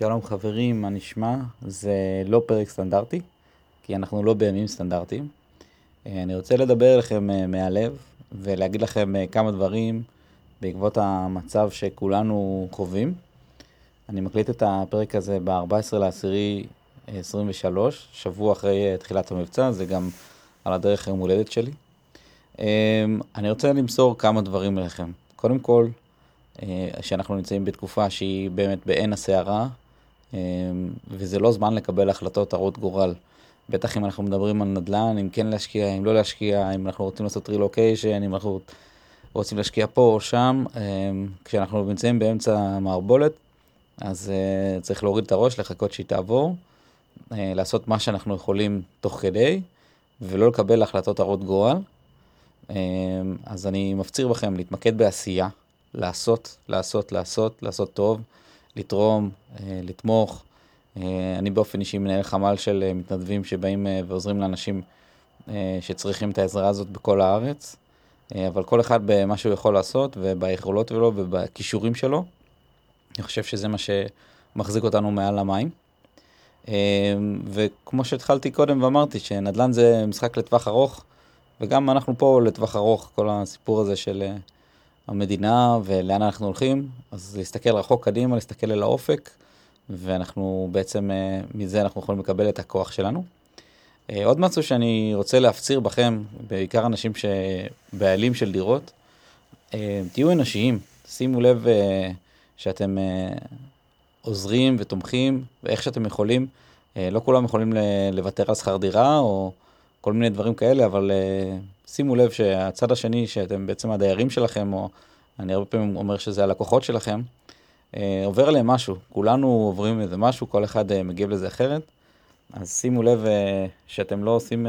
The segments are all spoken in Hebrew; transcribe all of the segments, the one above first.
שלום חברים, מה נשמע? זה לא פרק סטנדרטי, כי אנחנו לא בימים סטנדרטיים. אה, אני רוצה לדבר אליכם אה, מהלב ולהגיד לכם אה, כמה דברים בעקבות המצב שכולנו חווים. אני מקליט את הפרק הזה ב-14 לעשירי 23, שבוע אחרי תחילת המבצע, זה גם על הדרך היום הולדת שלי. אני רוצה למסור כמה דברים אליכם. קודם כל, שאנחנו נמצאים בתקופה שהיא באמת בעין הסערה, וזה לא זמן לקבל החלטות הרות גורל. בטח אם אנחנו מדברים על נדל"ן, אם כן להשקיע, אם לא להשקיע, אם אנחנו רוצים לעשות רילוקיישן, אם אנחנו רוצים להשקיע פה או שם. אמ, כשאנחנו נמצאים באמצע המערבולת, אז uh, צריך להוריד את הראש, לחכות שהיא תעבור, uh, לעשות מה שאנחנו יכולים תוך כדי, ולא לקבל החלטות הרות גורל. Um, אז אני מפציר בכם להתמקד בעשייה, לעשות, לעשות, לעשות, לעשות טוב. לתרום, אה, לתמוך. אה, אני באופן אישי מנהל חמ"ל של אה, מתנדבים שבאים ועוזרים לאנשים שצריכים את העזרה הזאת בכל הארץ, אבל כל אחד במה שהוא יכול לעשות וביכולות שלו ובכישורים שלו. אני חושב שזה מה שמחזיק אותנו מעל המים. וכמו שהתחלתי קודם ואמרתי שנדל"ן זה משחק לטווח ארוך, וגם אנחנו פה לטווח ארוך, כל הסיפור הזה של המדינה ולאן אנחנו הולכים, אז להסתכל רחוק קדימה, להסתכל אל האופק, ואנחנו בעצם, אה, מזה אנחנו יכולים לקבל את הכוח שלנו. אה, עוד משהו שאני רוצה להפציר בכם, בעיקר אנשים שבעלים של דירות, אה, תהיו אנושיים, שימו לב שאתם עוזרים ותומכים, ואיך שאתם יכולים. לא כולם יכולים לוותר על שכר דירה או כל מיני דברים כאלה, אבל שימו לב שהצד השני, שאתם בעצם הדיירים שלכם, או אני הרבה פעמים אומר שזה הלקוחות שלכם, אה, עובר עליהם משהו. כולנו עוברים איזה משהו, כל אחד אה, מגיב לזה אחרת. אז שימו לב אה, שאתם לא עושים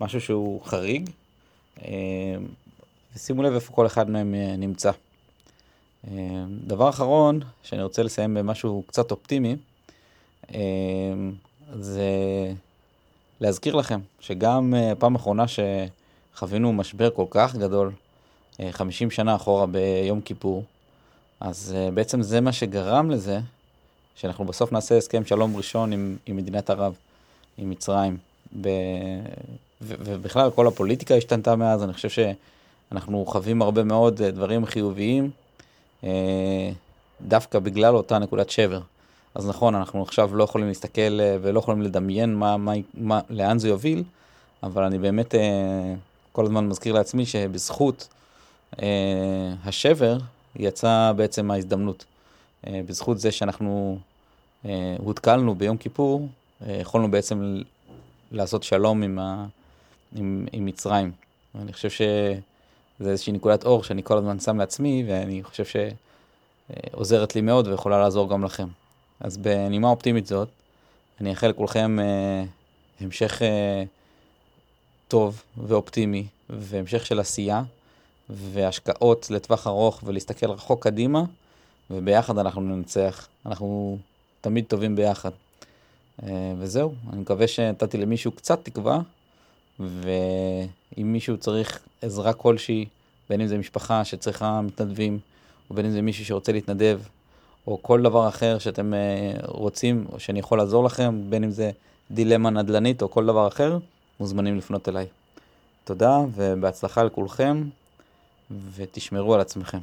משהו שהוא חריג, ושימו לב איפה כל אחד מהם נמצא. דבר אחרון, שאני רוצה לסיים במשהו קצת אופטימי, זה להזכיר לכם שגם פעם אחרונה שחווינו משבר כל כך גדול, 50 שנה אחורה ביום כיפור, אז uh, בעצם זה מה שגרם לזה שאנחנו בסוף נעשה הסכם שלום ראשון עם, עם מדינת ערב, עם מצרים. ב... ו- ובכלל כל הפוליטיקה השתנתה מאז, אני חושב שאנחנו חווים הרבה מאוד דברים חיוביים, דווקא בגלל אותה נקודת שבר. אז נכון, אנחנו עכשיו לא יכולים להסתכל uh, ולא יכולים לדמיין מה, מה, מה, לאן זה יוביל, אבל אני באמת uh, כל הזמן מזכיר לעצמי שבזכות אה, השבר יצא בעצם ההזדמנות. אה, בזכות זה שאנחנו אה, הותקלנו ביום כיפור, יכולנו בעצם לעשות שלום עם, ה, עם, עם מצרים. אני חושב שזה איזושהי נקודת אור שאני כל הזמן שם לעצמי, ואני חושב שעוזרת לי מאוד ויכולה לעזור גם לכם. אז בנימה אופטימית זאת, אני אאחל לכולכם המשך טוב ואופטימי, והמשך של עשייה. והשקעות לטווח ארוך ולהסתכל רחוק קדימה, וביחד אנחנו ננצח. אנחנו תמיד טובים ביחד. אה, וזהו, אני מקווה שנתתי למישהו קצת תקווה, ואם מישהו צריך עזרה כלשהי, בין אם זה משפחה שצריכה מתנדבים, או בין אם זה מישהו שרוצה להתנדב, או כל דבר אחר שאתם אה, רוצים, או שאני יכול לעזור לכם, בין אם זה דילמה נדל"נית או כל דבר אחר, מוזמנים לפנות אליי. תודה ובהצלחה לכולכם. ותשמרו על עצמכם.